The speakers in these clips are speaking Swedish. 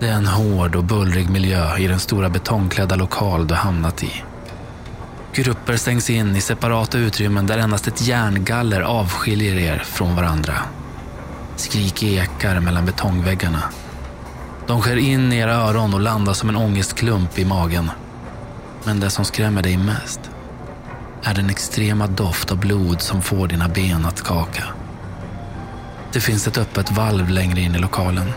Det är en hård och bullrig miljö i den stora betongklädda lokal du hamnat i. Grupper stängs in i separata utrymmen där endast ett järngaller avskiljer er från varandra. Skrik ekar mellan betongväggarna. De skär in i era öron och landar som en ångestklump i magen. Men det som skrämmer dig mest är den extrema doft av blod som får dina ben att skaka. Det finns ett öppet valv längre in i lokalen.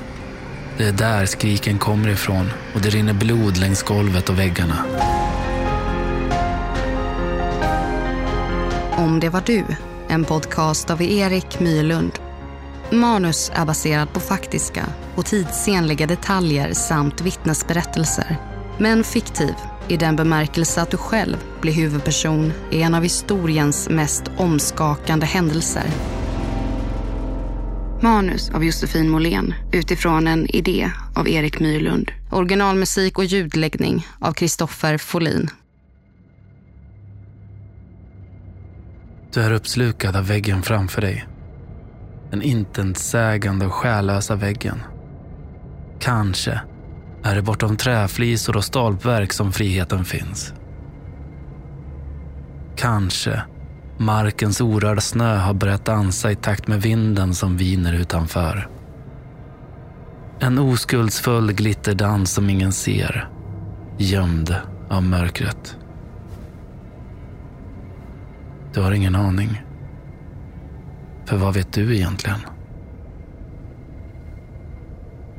Det är där skriken kommer ifrån och det rinner blod längs golvet och väggarna. Om det var du, en podcast av Erik Myrlund. Manus är baserad på faktiska och tidsenliga detaljer samt vittnesberättelser. Men fiktiv i den bemärkelse att du själv blir huvudperson i en av historiens mest omskakande händelser. Manus av Josefin Måhlén utifrån en idé av Erik Myrlund. Originalmusik och ljudläggning av Kristoffer Folin. Du är uppslukad av väggen framför dig. Den intetsägande och själlösa väggen. Kanske är det bortom träflisor och stolpverk som friheten finns. Kanske markens orörda snö har börjat dansa i takt med vinden som viner utanför. En oskuldsfull glitterdans som ingen ser, gömd av mörkret. Du har ingen aning. För vad vet du egentligen?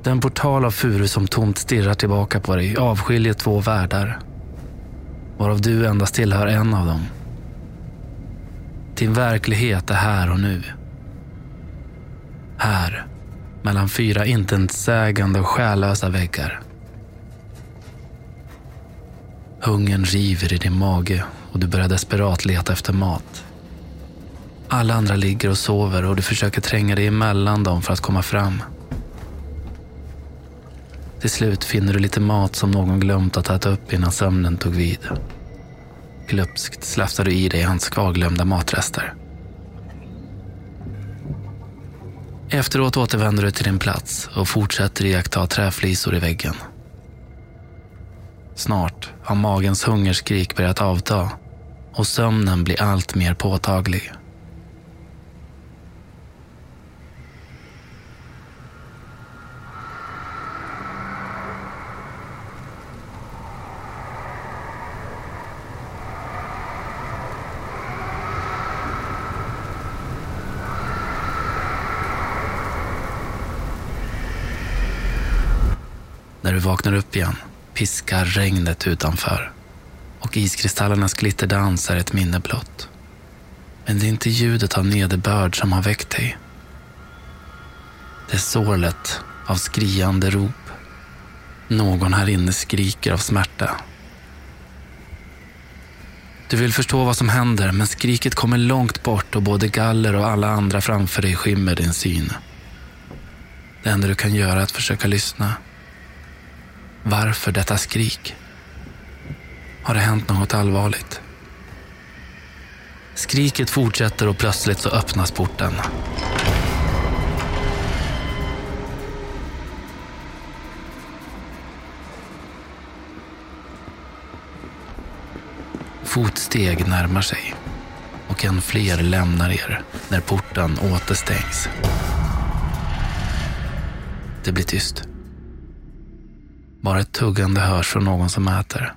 Den portal av furu som tomt stirrar tillbaka på dig avskiljer två världar. Varav du endast tillhör en av dem. Din verklighet är här och nu. Här, mellan fyra intetsägande och själlösa väggar. Hungern river i din mage och du börjar desperat leta efter mat. Alla andra ligger och sover och du försöker tränga dig emellan dem för att komma fram. Till slut finner du lite mat som någon glömt att äta upp innan sömnen tog vid. Glupskt slafsar du i dig hans kvarglömda matrester. Efteråt återvänder du till din plats och fortsätter iaktta träflisor i väggen. Snart har magens hungerskrik börjat avta och sömnen blir allt mer påtaglig. Vaknar upp igen piskar regnet utanför och iskristallernas glitterdans är ett minne blott. Men det är inte ljudet av nederbörd som har väckt dig. Det är sorlet av skriande rop. Någon här inne skriker av smärta. Du vill förstå vad som händer, men skriket kommer långt bort och både galler och alla andra framför dig skymmer din syn. Det enda du kan göra är att försöka lyssna. Varför detta skrik? Har det hänt något allvarligt? Skriket fortsätter och plötsligt så öppnas porten. Fotsteg närmar sig och än fler lämnar er när porten återstängs. Det blir tyst. Bara ett tuggande hörs från någon som äter.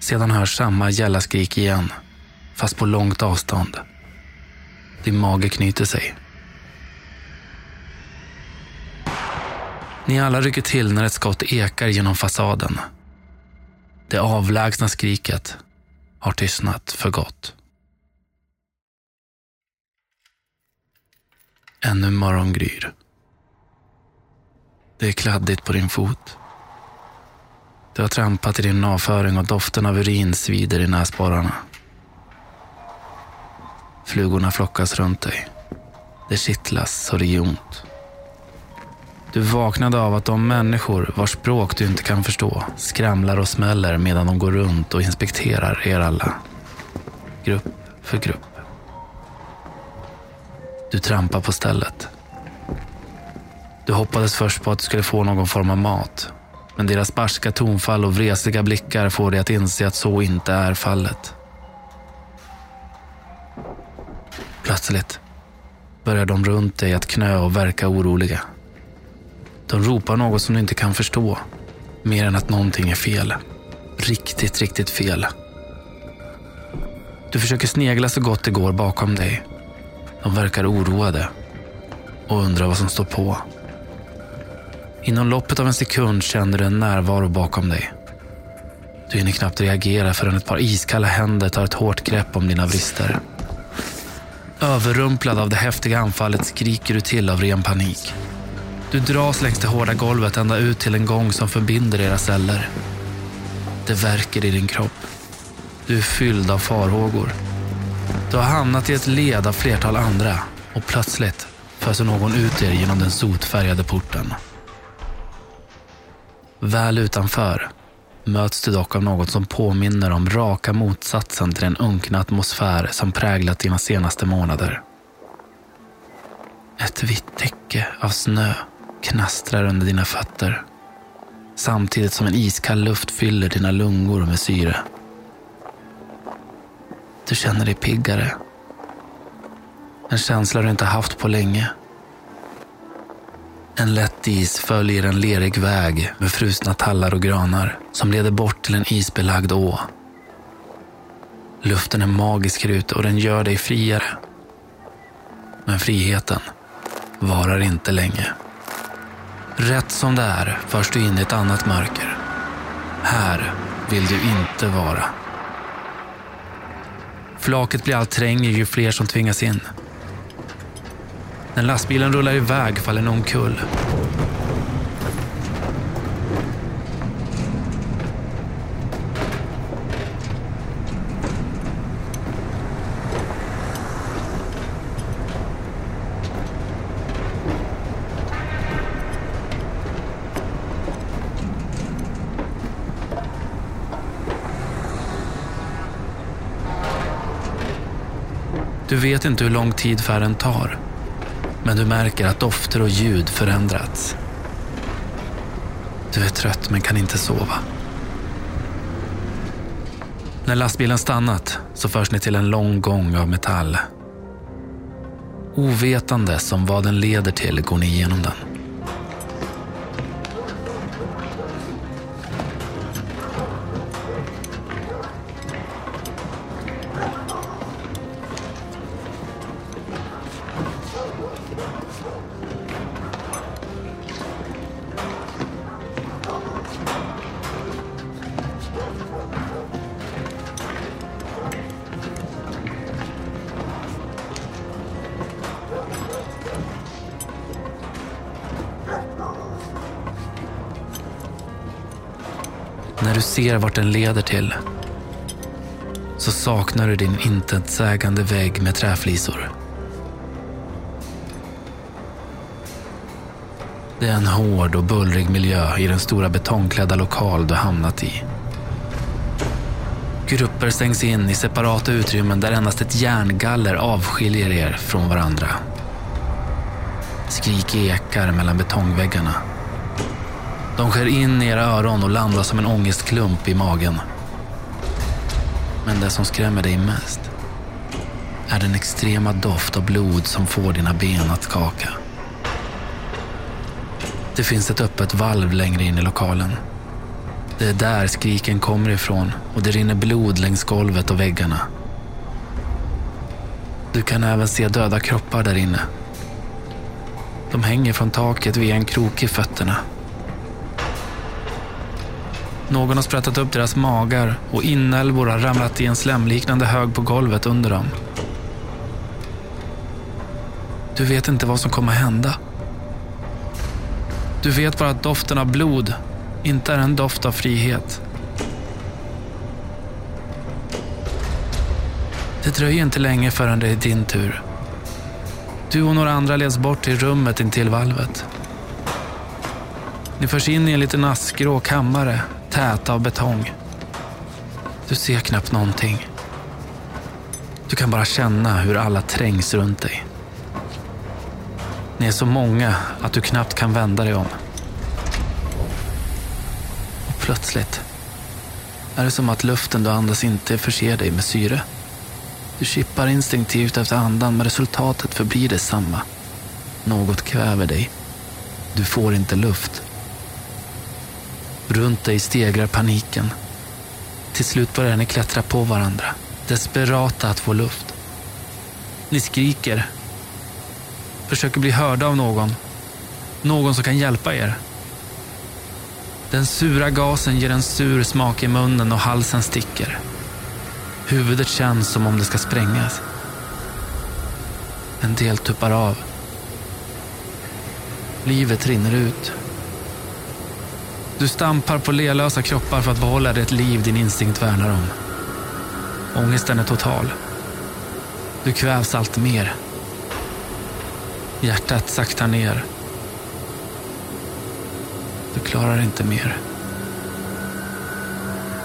Sedan hörs samma gälla skrik igen, fast på långt avstånd. Din mage knyter sig. Ni alla rycker till när ett skott ekar genom fasaden. Det avlägsna skriket har tystnat för gott. Ännu morgon gryr. Det är kladdigt på din fot. Du har trampat i din avföring och doften av urin svider i näsborrarna. Flugorna flockas runt dig. Det kittlas så det gör ont. Du vaknade av att de människor vars språk du inte kan förstå skramlar och smäller medan de går runt och inspekterar er alla. Grupp för grupp. Du trampar på stället du hoppades först på att du skulle få någon form av mat. Men deras barska tonfall och vresiga blickar får dig att inse att så inte är fallet. Plötsligt börjar de runt dig att knö och verka oroliga. De ropar något som du inte kan förstå. Mer än att någonting är fel. Riktigt, riktigt fel. Du försöker snegla så gott det går bakom dig. De verkar oroade och undrar vad som står på. Inom loppet av en sekund känner du en närvaro bakom dig. Du hinner knappt reagera förrän ett par iskalla händer tar ett hårt grepp om dina vrister. Överrumplad av det häftiga anfallet skriker du till av ren panik. Du dras längs det hårda golvet ända ut till en gång som förbinder era celler. Det verkar i din kropp. Du är fylld av farhågor. Du har hamnat i ett led av flertal andra och plötsligt föser någon ut er genom den sotfärgade porten. Väl utanför möts du dock av något som påminner om raka motsatsen till den unkna atmosfär som präglat dina senaste månader. Ett vitt täcke av snö knastrar under dina fötter samtidigt som en iskall luft fyller dina lungor med syre. Du känner dig piggare. En känsla du inte haft på länge. En lätt is följer en lerig väg med frusna tallar och granar som leder bort till en isbelagd å. Luften är magisk här ute och den gör dig friare. Men friheten varar inte länge. Rätt som det är förs du in i ett annat mörker. Här vill du inte vara. Flaket blir allt trängre ju fler som tvingas in. När lastbilen rullar iväg faller någon omkull. Du vet inte hur lång tid färden tar. Men du märker att dofter och ljud förändrats. Du är trött men kan inte sova. När lastbilen stannat så förs ni till en lång gång av metall. Ovetande om vad den leder till går ni igenom den. Du ser vart den leder till så saknar du din intetsägande vägg med träflisor. Det är en hård och bullrig miljö i den stora betongklädda lokal du hamnat i. Grupper stängs in i separata utrymmen där endast ett järngaller avskiljer er från varandra. Skrik ekar mellan betongväggarna. De skär in i era öron och landar som en ångestklump i magen. Men det som skrämmer dig mest är den extrema doft av blod som får dina ben att skaka. Det finns ett öppet valv längre in i lokalen. Det är där skriken kommer ifrån och det rinner blod längs golvet och väggarna. Du kan även se döda kroppar där inne. De hänger från taket via en krok i fötterna någon har sprättat upp deras magar och inälvor har ramlat i en slemliknande hög på golvet under dem. Du vet inte vad som kommer hända. Du vet bara att doften av blod inte är en doft av frihet. Det dröjer inte länge förrän det är din tur. Du och några andra leds bort till rummet intill valvet. Ni förs in i en liten askgrå kammare täta av betong. Du ser knappt någonting. Du kan bara känna hur alla trängs runt dig. Ni är så många att du knappt kan vända dig om. Och plötsligt är det som att luften du andas inte förser dig med syre. Du kippar instinktivt efter andan men resultatet förblir detsamma. Något kväver dig. Du får inte luft. Runt dig stegrar paniken. Till slut börjar ni klättra på varandra, desperata att få luft. Ni skriker. Försöker bli hörda av någon. Någon som kan hjälpa er. Den sura gasen ger en sur smak i munnen och halsen sticker. Huvudet känns som om det ska sprängas. En del tuppar av. Livet rinner ut. Du stampar på lelösa kroppar för att behålla det liv din instinkt värnar om. Ångesten är total. Du kvävs allt mer. Hjärtat saktar ner. Du klarar inte mer.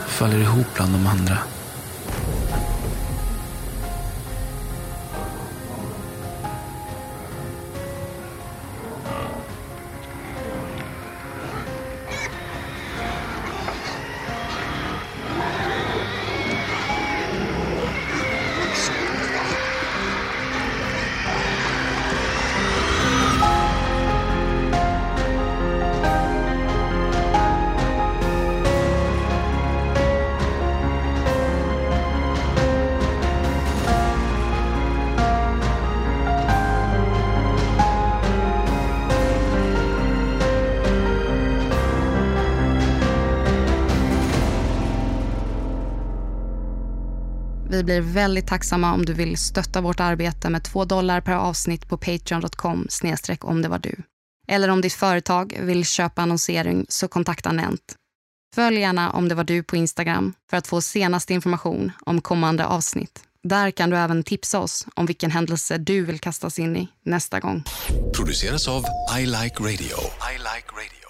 Du faller ihop bland de andra. Blir väldigt tacksamma om du vill stötta vårt arbete med 2 dollar per avsnitt på patreon.com snedstreck om det var du. Eller om ditt företag vill köpa annonsering så kontakta Nent. Följ gärna om det var du på Instagram för att få senaste information om kommande avsnitt. Där kan du även tipsa oss om vilken händelse du vill kastas in i nästa gång. Produceras av I Like Radio. I like radio.